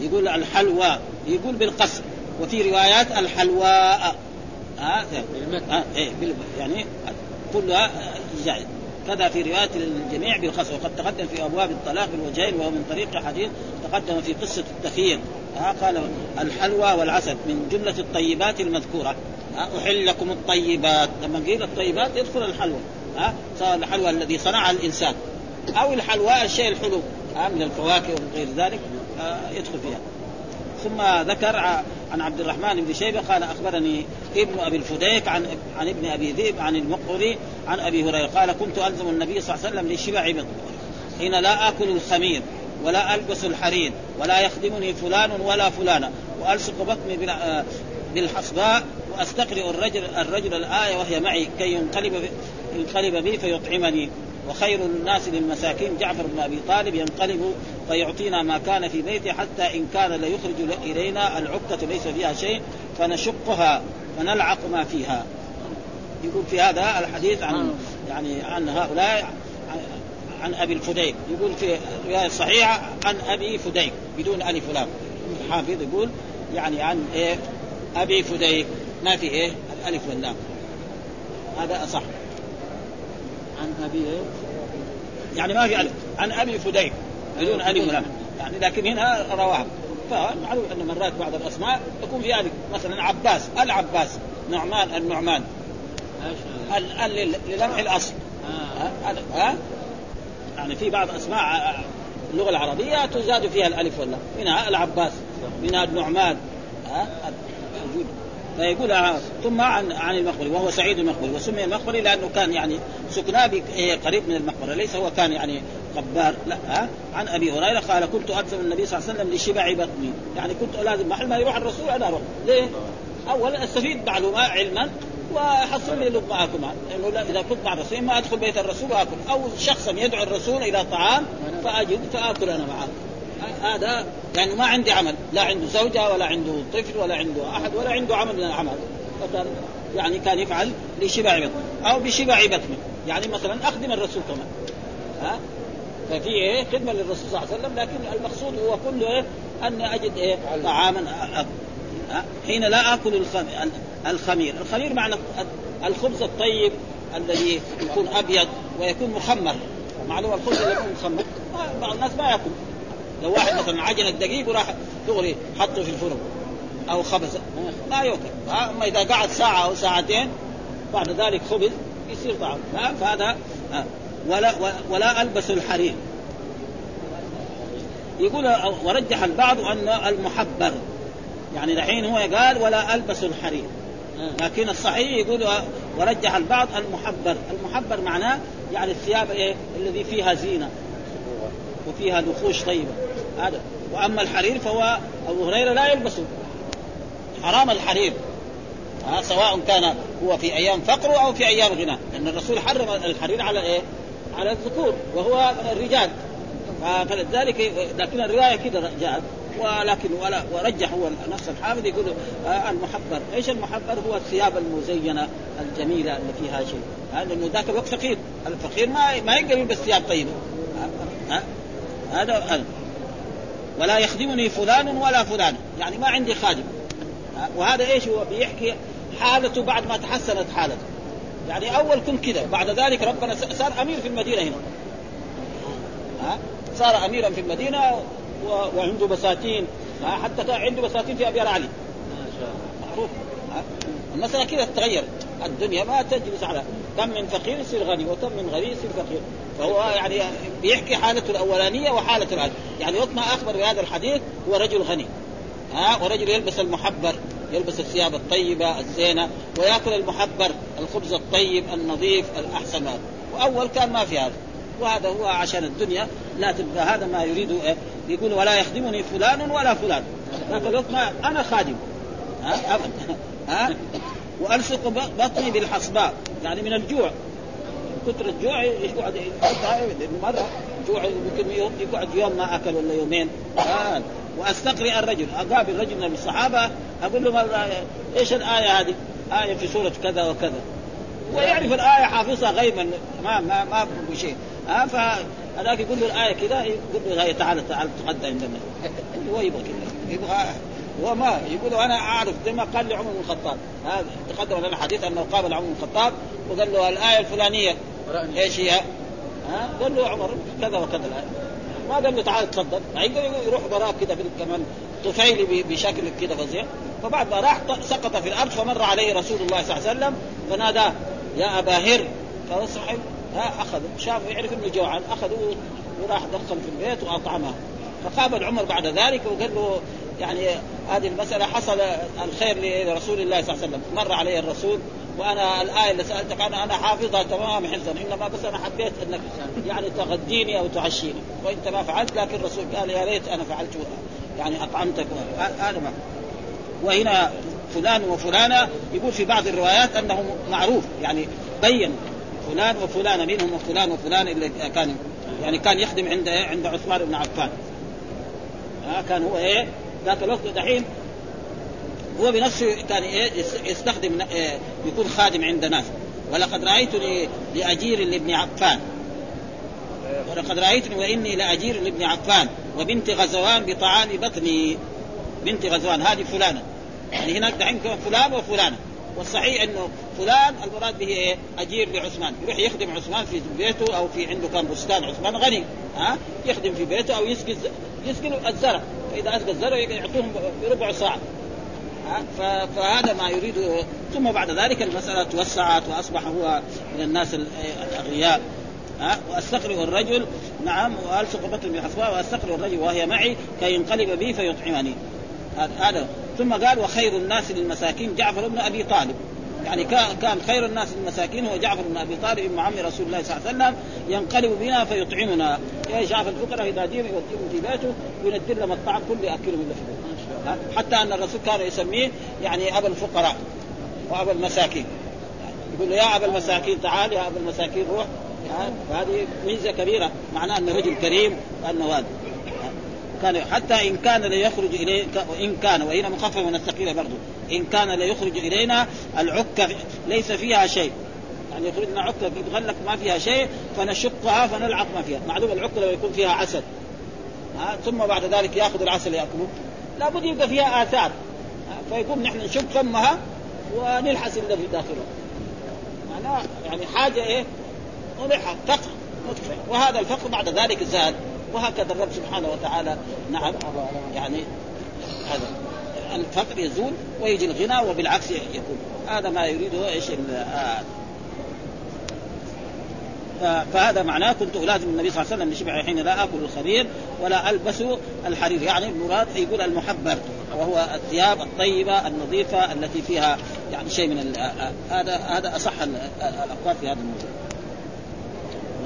يقول الحلوى. يقول بالقصر. وفي روايات الحلواء ها؟ إيه يعني كلها جائز كذا في رواية الجميع بالقصر وقد تقدم في أبواب الطلاق بالوجهين وهو من طريق حديث تقدم في قصة التخيير. ها قال الحلوى والعسل من جملة الطيبات المذكورة. أحل لكم الطيبات. لما قيل الطيبات يدخل الحلوى. ها سواء الحلوى الذي صنعها الإنسان. أو الحلوى الشيء الحلو. ها من الفواكه وغير ذلك يدخل فيها. ثم ذكر عن عبد الرحمن بن شيبة قال أخبرني ابن أبي الفديك عن عن ابن أبي ذئب عن المقري عن أبي هريرة قال كنت ألزم النبي صلى الله عليه وسلم لشبع بطن حين لا آكل الخمير ولا ألبس الحرير ولا يخدمني فلان ولا فلانة وألصق بطني آه، بالحصباء وأستقرئ الرجل الرجل الآية وهي معي كي ينقلب ينقلب بي فيطعمني. وخير الناس للمساكين. جعفر بن أبي طالب ينقلب فيعطينا ما كان في بيته حتى إن كان ليخرج إلينا. العكه ليس فيها شيء فنشقها فنلعق ما فيها. يقول في هذا الحديث عن يعني عن هؤلاء عن أبي الفديك. يقول في رواية صحيحة عن أبي فديك بدون ألف ولام. الحافظ يقول يعني عن إيه؟ أبي فديك. ما في إيه؟ الألف واللام. هذا أصح. عن أبي إيه؟ يعني ما في ألف. عن أبي فديك. بدون ألف ولام يعني لكن هنا رواه. فمعلوم أن مرات بعض الأسماء تكون في ألف. مثلا عباس. العباس. نعمان النعمان. ال للمح الأصل. آه. ها؟ يعني في بعض أسماء اللغة العربية تزاد فيها الألف واللام منها العباس. منها النعمان. فيقول ثم عن عن المقبري وهو سعيد المقبري وسمي المقبري لأنه كان يعني سكناه إيه، قريب من المقبرة ليس هو كان يعني قبار لا ها عن أبي هريرة قال كنت الزم النبي صلى الله عليه وسلم لشبع بطني يعني كنت لازم محل ما يروح الرسول أنا أروح. ليه؟ اولا أستفيد معلومات علما وحصل لي لقمه اكل لأنه لا إذا كنت مع الرسول ما أدخل بيت الرسول وأكل. أو شخصا يدعو الرسول إلى طعام فأجد فأكل أنا معه. هذا يعني ما عندي عمل لا عنده زوجة ولا عنده طفل ولا عنده أحد ولا عنده عمل من الأعمال. فكان يعني كان يفعل لشبع بطنه أو بشبع بطنه. يعني مثلا أخدم الرسول كمان ها؟ ففي إيه؟ خدمة للرسول صلى الله عليه وسلم لكن المقصود هو كله إيه اني أجد إيه؟ طعاما حين لا أكل الخمير، الخمير معنى الخبز الطيب الذي يكون أبيض ويكون مخمر. معلومه الخبز اللي يكون مخمر؟ بعض الناس ما يأكل. لو واحد مثلا عجن الدقيق وراح دغري حطه في الفرن أو خبز. ما يؤكل أما إذا قعد ساعة أو ساعتين بعد ذلك خبز يصير طعام فهذا ولا ولا ألبس الحرير. يقول ورجح البعض أن المحبر يعني دحين هو قال ولا ألبس الحرير. لكن الصحيح يقول ورجح البعض المحبر. المحبر معناه يعني الثياب إيه؟ الذي فيها زينة وفيها نقوش طيبة. هذا. وأما الحرير فهو أبو هريرة لا يلبسه حرام الحرير. ها سواء كان هو في أيام فقره أو في أيام غنى. لأن الرسول حرم الحرير على إيه؟ على الذكور وهو الرجال. فلذلك لكن الرواية كذا جاءت. ولكن ولا ورجح هو نفس الحافظ يقول آه المحبر، إيش المحبر؟ هو الثياب المزينة الجميلة اللي فيها شيء، لأنه ذاك الوقت فقير، الفقير ما ما يقدر يلبس ثياب طيبة. هذا هذا. ولا يخدمني فلان ولا فلان، يعني ما عندي خادم. وهذا إيش هو؟ بيحكي حالته بعد ما تحسنت حالته. يعني أول كنت كذا، بعد ذلك ربنا صار أمير في المدينة هنا. ها؟ صار أميرا في المدينة وعنده بساتين. حتى عنده بساتين في ابيار علي. ما شاء الله. معروف. المسألة كذا تغير الدنيا ما تجلس على كم من فقير يصير غني وكم من غني يصير فقير. فهو يعني بيحكي حالته الأولانية وحالته الآن. يعني وقت ما أخبر بهذا الحديث هو رجل غني. ها؟ ورجل يلبس المحبر يلبس الثياب الطيبة الزينة ويأكل المحبر الخبز الطيب النظيف الأحسن. وأول كان ما في هذا. وهذا هو عشان الدنيا. لا تبقى هذا ما يريد يقول ولا يخدمني فلان ولا فلان. الوقت ما أنا خادم. ها؟ ابدا ها؟ وألصق بطني بالحصباء. يعني من الجوع. كثر الجوع يقعد مرة جوع يمكن يقعد يوم ما أكل ولا يومين. آه. وأستقرئ الرجل. أقابل رجل من الصحابة. أقول له إيش الآية هذه؟ آية في سورة كذا وكذا. ويعرف الآية حافظها غيبا. ما ما ما بشيء ها فهذاك يقول له الآية كذا يقول له تعال تعال تقدم عندنا. هو يبغى كذا. يبغى هو ما يقول أنا أعرف. زي ما قال لعمر بن الخطاب. هذا تقدم لنا حديث أنه قابل عمر بن الخطاب وقال له الآية الفلانية. إيش هي؟ ها؟ قال له عمر كذا وكذا. الايه ما قال له تعال تفضل. يقدر يروح وراك كذا كمان طفيلي بشكل كذا فظيع. فبعد ما راح سقط في الأرض فمر عليه رسول الله صلى الله عليه وسلم فناداه يا أبا هر. فصحب ها اخذ شاف يعرف إنه جوعان اخذوه وراح دخل في البيت وأطعمه. فقابل عمر بعد ذلك وقال له يعني هذه المسألة حصل الخير لرسول الله صلى الله عليه وسلم. مر عليه الرسول وأنا الآية اللي سألتك عنها أنا حافظها تمام حفظا إنما بس أنا حبيت أنك يعني تغديني أو تعشيني وإنت ما فعلت لكن الرسول قال يا ريت أنا فعلت يعني أطعمتك. هذا ما وهنا فلان وفلانة يقول في بعض الروايات انه معروف. يعني بين فلان وفلانة منهم وفلان وفلان اللي كان يعني كان يخدم عند عند عثمان بن عفان. ها كان هو إيه؟ ذاك الوقت دحين هو بنفسه كان إيه يستخدم إيه يكون خادم عند ناس. ولقد رأيتني لأجير لابن عفان. ولقد رأيتني وإني لأجير لابن عفان وبنت غزوان بطعام بطني. بنت غزوان هذه فلانة. يعني هناك دحين فلان وفلانة. والصحيح إنه فلان المراد به إيه؟ أجير لعثمان. يروح يخدم عثمان في بيته أو في عنده كان بستان عثمان غني. ها؟ يخدم في بيته أو يسقي يسقي الزرع. فإذا أسقى الزرع يعطوهم بربع ساعة. فهذا ما يريده ثم بعد ذلك المسألة توسعت وأصبح هو من الناس الأغنياء ها؟ وأستقرئ الرجل. نعم والصق بطن بحصباء وأستقرئ الرجل وهي معي كي ينقلب بي فيطعمني. هذا ثم قال وخير الناس للمساكين جعفر بن أبي طالب. يعني كان خير الناس للمساكين هو جعفر بن أبي طالب ابن عم رسول الله صلى الله عليه وسلم ينقلب بنا فيطعمنا. يا جعفر؟ الفقراء إذا جيب يوديهم في بيته وينزل لهم الطعام كله يأكلهم في حتى أن الرسول كان يسميه يعني أبا الفقراء وأبا المساكين. يقول له يا أبا المساكين تعال يا أبا المساكين روح. فهذه ميزة كبيرة معناه انه رجل كريم وانه هذا كان حتى إن كان ليخرج إليه وان كان وهنا مخفف من الثقيلة برضه إن كان ليخرج إلينا العكه ليس فيها شيء. يعني يخرج لنا عكه يتغلق ما فيها شيء فنشقها فنلعق ما فيها. معلوم العكه لو يكون فيها عسل. ثم بعد ذلك ياخذ العسل يأكله. لابد يبقى فيها آثار. فيكون نحن نشق فمها ونلحس الذي داخلها معناه يعني حاجة إيه؟ نلحق فقر وهذا الفقر بعد ذلك زاد. وهكذا الرب سبحانه وتعالى نعم يعني هذا. الفقر يزول ويجي الغنى وبالعكس يكون. هذا ما يريده إيش؟ آه فهذا معناه كنت ألازم النبي صلى الله عليه وسلم بشبع حين لا آكل الخبير ولا ألبس الحرير. يعني المراد يقول المحبر وهو الثياب الطيبة النظيفة التي فيها يعني شيء من هذا هذا أصح الاقوال في هذا الموضوع.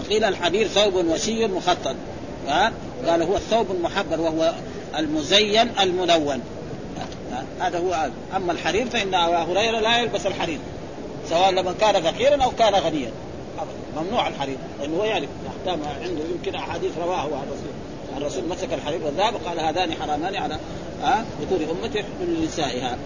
وقيل الحرير ثوب وشي مخطط. قال هو الثوب المحبر وهو المزين الملون. هذا هو أما الحرير فإن أبا هريرة لا يلبس الحرير سواء لمن كان فقيرا أو كان غنيا. ممنوع الحرير لأنه هو يعرف احكام عنده يمكن أحاديث رواه الرسول الرسول مسك الحرير والذهب قال هذان حرامان على ذكور أمتي يحل لنسائها.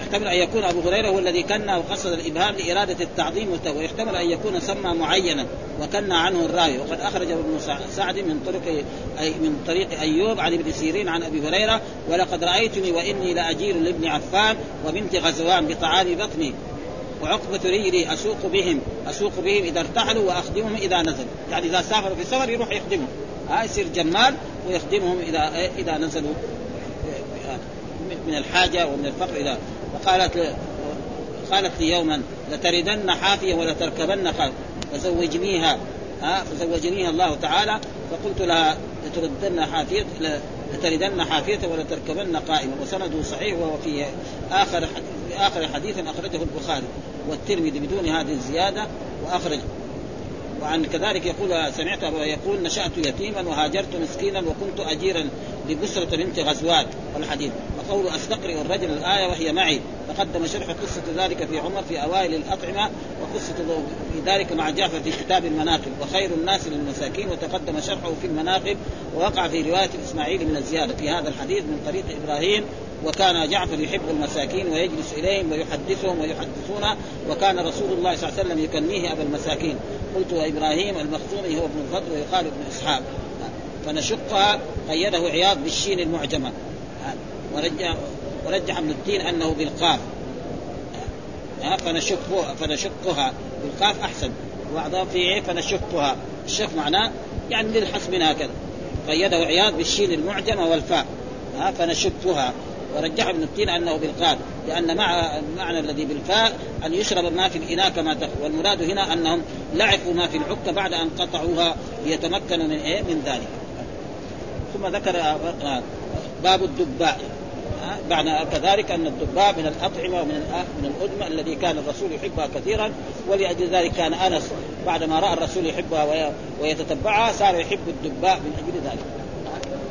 يحتمل أن يكون أبو هريرة هو الذي كنا وقصد الإبهام لإرادة التعظيم ويحتمل أن يكون سمى معينا وكنا عنه الراوي وقد أخرج ابن سعد من طريق أي من طريق أيوب عن ابن سيرين عن أبي هريرة ولقد رأيتني وإني لأجير لابن عفان وبنت غزوان بطعام بطني وعقبة رجلي أسوق بهم أسوق بهم إذا ارتحلوا وأخدمهم إذا نزلوا. يعني إذا سافروا في سفر يروح يخدمهم. ها يصير جمال ويخدمهم إذا إذا نزلوا من الحاجة ومن الفقر إذا فقالت قالت لي يوما لتردن حافية ولتركبن خالد فزوجنيها. ها فزوجنيها الله تعالى. فقلت لها لتردن حافية لتردن حافية ولتركبن قائمة وسنده صحيح وهو في آخر في آخر حديث أخرجه البخاري والترمذي بدون هذه الزيادة وأخرج. وعن كذلك يقول سمعت يقول نشأت يتيما وهاجرت مسكينا وكنت أجيرا لبسرة بنت غزوان الحديث وقول استقرئ الرجل الآية وهي معي. تقدم شرح قصة ذلك في عمر في أوائل الأطعمة وقصة في ذلك مع جعفر في كتاب المناقب. وخير الناس للمساكين وتقدم شرحه في المناقب ووقع في رواية إسماعيل من الزيادة. في هذا الحديث من طريق إبراهيم وكان جعفر يحب المساكين ويجلس إليهم ويحدثهم ويحدثون وكان رسول الله صلى الله عليه وسلم يكنيه أبا المساكين. قلت وابراهيم المخزومي هو ابن الفضل ويقال ابن إسحاق. فنشقها قيده عياض بالشين المعجمة. ورجع ورجح ابن الدين أنه بالقاف. فنشقها فنشقها. بالقاف أحسن. وبعضها في فنشقها. الشق معناه يعني للحس من هكذا. قيده عياض بالشين المعجمة والفاء. فنشقها. ورجح ابن التين انه بالقاف لأن مع المعنى الذي بالفاء أن يشرب ما في الإناء كما تخ والمراد هنا أنهم لعقوا ما في العكه بعد أن قطعوها ليتمكنوا من إيه؟ من ذلك. ثم ذكر آه، باب الدباء. معنى كذلك أن الدباء من الأطعمة ومن من الأدمة الذي كان الرسول يحبها كثيرا ولأجل ذلك كان أنس بعدما رأى الرسول يحبها ويتتبعها صار يحب الدباء من أجل ذلك.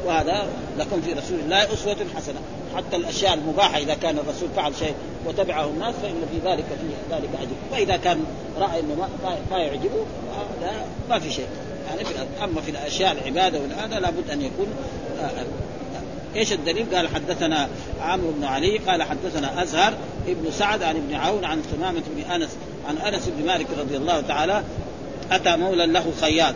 وهذا لكم في رسول الله أسوة حسنة. حتى الأشياء المباحة إذا كان الرسول فعل شيء وتبعه الناس فإن في ذلك في ذلك أجر. وإذا كان راى إنه ما, ما يعجبه هذا ما في شيء. يعني في أما في الأشياء العبادة والهذا لابد أن يكون آه، آه، إيش الدليل؟ قال حدثنا عمرو بن علي قال حدثنا أزهر ابن سعد عن ابن عون عن ثمامة بن أنس عن أنس بن مالك رضي الله تعالى أتى مولى له خياط.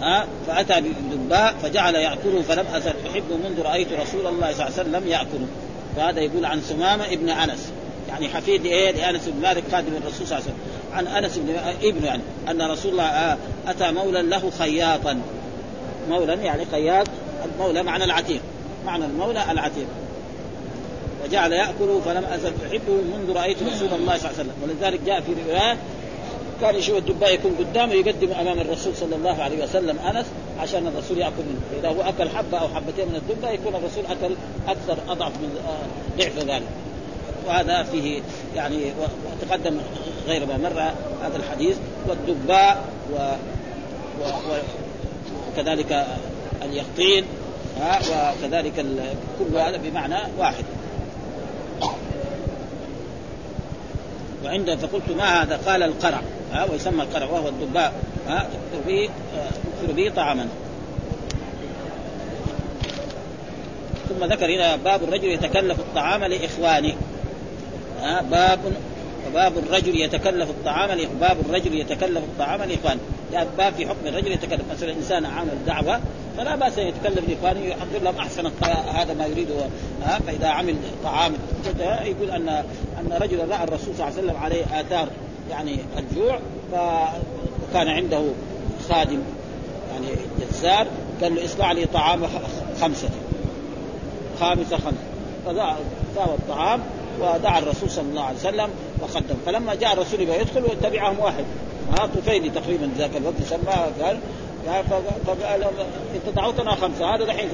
ها فأتى بالدباء فجعل يأكله فلم ازل احبه منذ رأيت رسول الله صلى الله عليه وسلم يأكله. فهذا يقول عن سمامة ابن أنس. يعني حفيد إيه لانس بن مالك خادم الرسول صلى الله عليه وسلم. عن أنس بن ابن يعني أن رسول الله أتى مولى له خياطا. مولى يعني خياط المولى معنى العتيق. معنى المولى العتيق. وجعل ياكل فلم ازل احبه منذ رأيت رسول الله صلى الله عليه وسلم. ولذلك جاء في روايات كان يشوف الدباء يكون قدامه يقدم أمام الرسول صلى الله عليه وسلم أنس عشان الرسول يأكل منه، فاذا هو أكل حبة أو حبتين من الدباء يكون الرسول أكل أكثر أضعف من ضعف ذلك. وهذا فيه يعني وتقدم غير ما مر هذا الحديث. والدباء و, و... و... وكذلك اليقطين وكذلك كل هذا بمعنى واحد. وعند فقلت ما هذا؟ قال القرع. ها ويسمى القرع وهو الدباء ها تكثر به به طعاما. ثم ذكر هنا باب الرجل يتكلف الطعام لإخوانه. ها باب باب الرجل يتكلف الطعام باب الرجل يتكلف الطعام لإخوانه. يعني باب في حكم الرجل يتكلف مثلا انسان عمل دعوة فلا بأس أن يتكلم لإخوانه يحضر لهم أحسن هذا ما يريده ها فإذا عمل طعام. يقول أن أن رجلا رأى الرسول صلى الله عليه وسلم عليه آثار. يعني الجوع فكان عنده خادم يعني جزار قال له اصنع لي طعام خمسة. خامسة خمسة. فساوى الطعام ودعا الرسول صلى الله عليه وسلم وقدم فلما جاء الرسول يبغى يدخل وتبعهم واحد. ها طفيلي تقريبا ذاك الوقت سماه قال فقال انت دعوتنا خمسة هذا دحين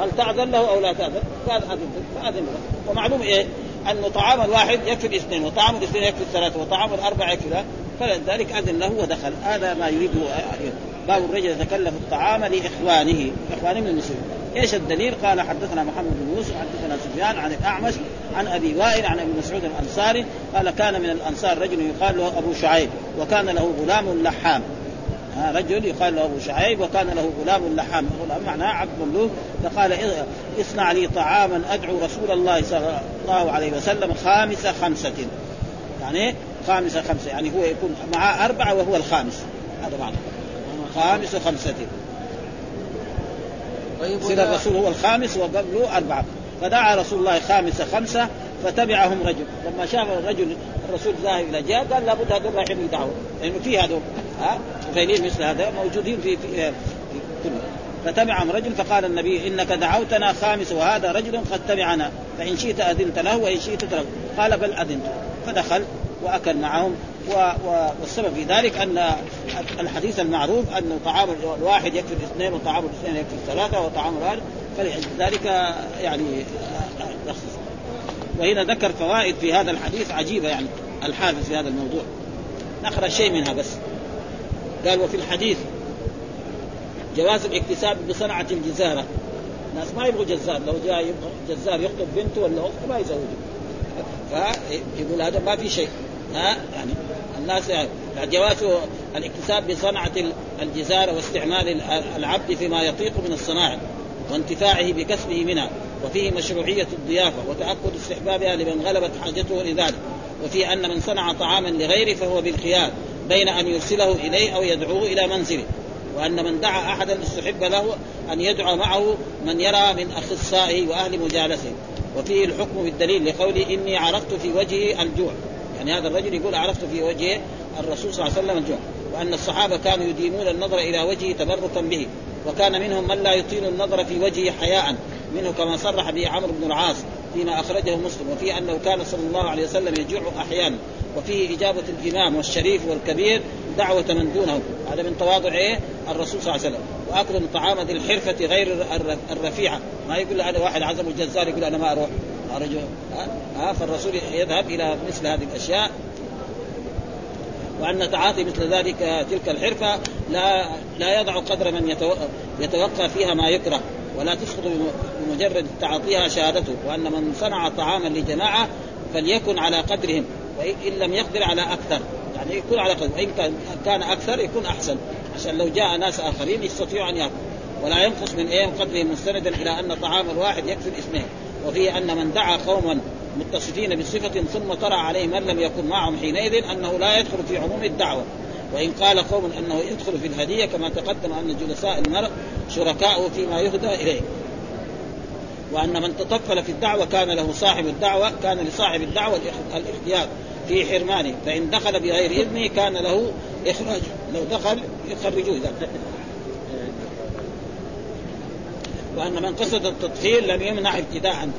هل تأذن له أو لا تأذن؟ قال أذن فأذن له. ومعلوم إيه؟ انه طعام الواحد يكفي الاثنين وطعام الاثنين يكفي الثلاثة وطعام الأربعة يكفي فلذلك أذن له ودخل. هذا ما يريده باب الرجل يتكلف الطعام لإخوانه إخوانه من المسلمين. إيش الدليل؟ قال حدثنا محمد بن يوسف حدثنا سفيان عن الأعمش عن أبي وائل عن أبي مسعود الأنصاري قال كان من الأنصار رجل يقال له أبو شعيب وكان له غلام لحام. رجل يقال له أبو شعيب وكان له غلام لحام غلام معناه عبد مملوك. فقال اصنع لي طعاما أدعو رسول الله صلى الله عليه وسلم خامس خمسة. يعني خامس خمسة. يعني هو يكون معاه أربعة وهو الخامس. هذا معنى. خامس خمسة. طيب الرسول هو الخامس وقبله أربعة. فدعا رسول الله خامس خمسة فتبعهم رجل. لما شاف الرجل الرسول ذاهب إلى جهة قال لابد هذول رايحين يدعوا لأنه في هذول ها؟ طفيلين مثل هذا موجودين في, في, كله. فتبعهم رجل فقال النبي إنك دعوتنا خامس وهذا رجل قد تبعنا. فإن شئت أذنت له وإن شئت ترك. قال بل أذنت. فدخل وأكل معهم. والسبب في ذلك أن الحديث المعروف أن طعام الواحد يكفي الاثنين وطعام الاثنين يكفي الثلاثة وطعام الواحد. فلذلك يعني رخص وهنا ذكر فوائد في هذا الحديث عجيبة يعني الحافظ في هذا الموضوع. نقرأ شيء منها بس. قال وفي الحديث جواز الاكتساب بصنعة الجزارة الناس ما يبغوا جزار لو جاء يبغى جزار يخطب بنته ولا أخته ما يزوجه. فيقول هذا ما في شيء. ها يعني الناس يعني جواز الاكتساب بصنعة الجزارة واستعمال العبد فيما يطيق من الصناعة. وانتفاعه بكسبه منها وفيه مشروعية الضيافة وتأكد استحبابها لمن غلبت حاجته لذلك وفي أن من صنع طعاما لغيره فهو بالخيار بين أن يرسله إليه أو يدعوه إلى منزله وأن من دعا أحدا استحب له أن يدعو معه من يرى من أخصائه وأهل مجالسه. وفيه الحكم بالدليل لقوله إني عرفت في وجهه الجوع يعني هذا الرجل يقول عرفت في وجه الرسول صلى الله عليه وسلم الجوع. وأن الصحابة كانوا يديمون النظر إلى وجهه تبركا به وكان منهم من لا يطيل النظر في وجهه حياء منه كما صرح به عمرو بن العاص فيما أخرجه مسلم وفيه أنه كان صلى الله عليه وسلم يجوع أحيانا وفيه إجابة الإمام والشريف والكبير دعوة من دونه هذا من تواضع إيه؟ الرسول صلى الله عليه وسلم. وأكل الطعام ذي الحرفة غير الرفيعة. ما يقول هذا واحد عزم الجزار يقول أنا ما أروح. أرجو. ها؟ فالرسول يذهب إلى مثل هذه الأشياء. وأن تعاطي مثل ذلك تلك الحرفة لا لا يضع قدر من يتوقع فيها ما يكره ولا تسقط بمجرد تعاطيها شهادته وأن من صنع طعاما لجماعة فليكن على قدرهم وان لم يقدر على أكثر. يعني يكون على قدر وإن كان أكثر يكون أحسن عشان لو جاء ناس آخرين يستطيعوا أن يأكلوا. ولا ينقص من إيه؟ قدرهم مستندا إلى أن طعام الواحد يكفي الاثنين وفيه أن من دعا قوما متصفين بصفة ثم طرأ عليه من لم يكن معهم حينئذ أنه لا يدخل في عموم الدعوة. وإن قال قوم أنه يدخل في الهدية كما تقدم أن جلساء المرء شركاء فيما يهدى إليه. وأن من تطفل في الدعوة كان له صاحب الدعوة كان لصاحب الدعوة الإختيار في حرمانه. فإن دخل بغير إذنه كان له إخراج. لو دخل يخرجوه إذا. وأن من قصد التطهير لم يمنع ابتداء. من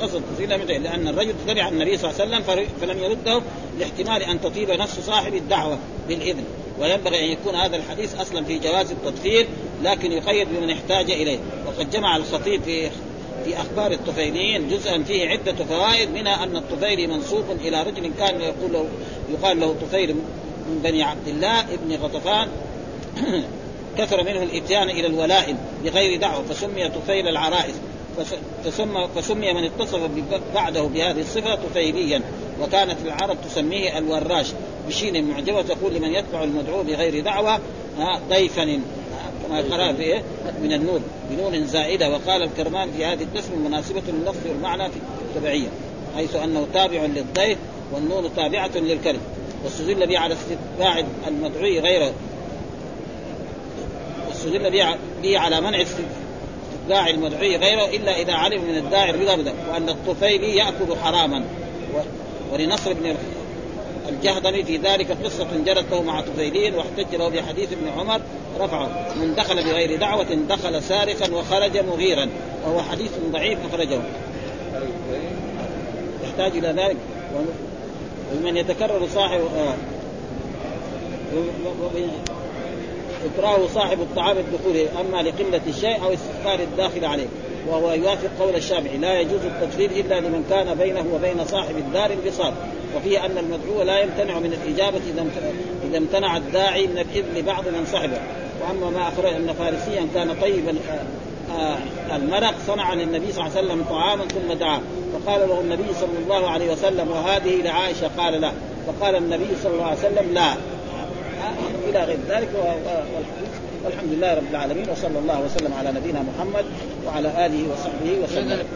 قصد التطهير لم يمنع لأن الرجل تبع النبي صلى الله عليه وسلم فلم يرده لاحتمال أن تطيب نفس صاحب الدعوة بالإذن. وينبغي أن يكون هذا الحديث أصلا في جواز التطهير لكن يقيد بمن احتاج إليه. وقد جمع الخطيب في في أخبار الطفيليين جزءا فيه عدة فوائد منها أن الطفيلي منسوب إلى رجل كان يقول له يقال له طفيل من بني عبد الله ابن غطفان. كثر منه الإتيان إلى الولائم بغير دعوة فسمي طفيل العرائس. فسمى فسمي من اتصف بعده بهذه الصفه طفيليا وكانت العرب تسميه الوراش بشين معجبة تقول لمن يتبع المدعو بغير دعوة ضيفا كما قرأ في إيه؟ من النور بنون زائدة وقال الكرمان في هذه التسمية مناسبة لللفظ والمعنى في التبعية حيث أنه تابع للضيف والنون تابعة للكلم واستدل به على استتباع المدعو غيره واستدل به على منع استتباع المدعي غيره إلا إذا علم من الداعي الرضا بذلك وأن الطفيلي يأكل حراما. ولنصر بن الجهضمي في ذلك قصة جرت له مع طفيلين واحتج له بحديث ابن عمر رفعه من دخل بغير دعوة دخل سارقا وخرج مغيرا. وهو حديث ضعيف أخرجه. يحتاج إلى ذلك؟ ومن يتكرر صاحب آه. إكراه صاحب الطعام الدخول أما لقلة الشيء أو استثمار الداخل عليه. وهو يوافق قول الشافعي لا يجوز التفصيل إلا لمن كان بينه وبين صاحب الدار انفصال. وفيه أن المدعو لا يمتنع من الإجابة إذا إذا امتنع الداعي من الإذن لبعض من صحبه وأما ما أخرج أن فارسيا كان طيبا آه، المرق صنع للنبي صلى الله عليه وسلم طعاما ثم دعاه. فقال له النبي صلى الله عليه وسلم وهذه لعائشة؟ قال لا. فقال النبي صلى الله عليه وسلم لا. إلى غير ذلك والحمد لله رب العالمين وصلى الله وسلم على نبينا محمد وعلى آله وصحبه وسلم.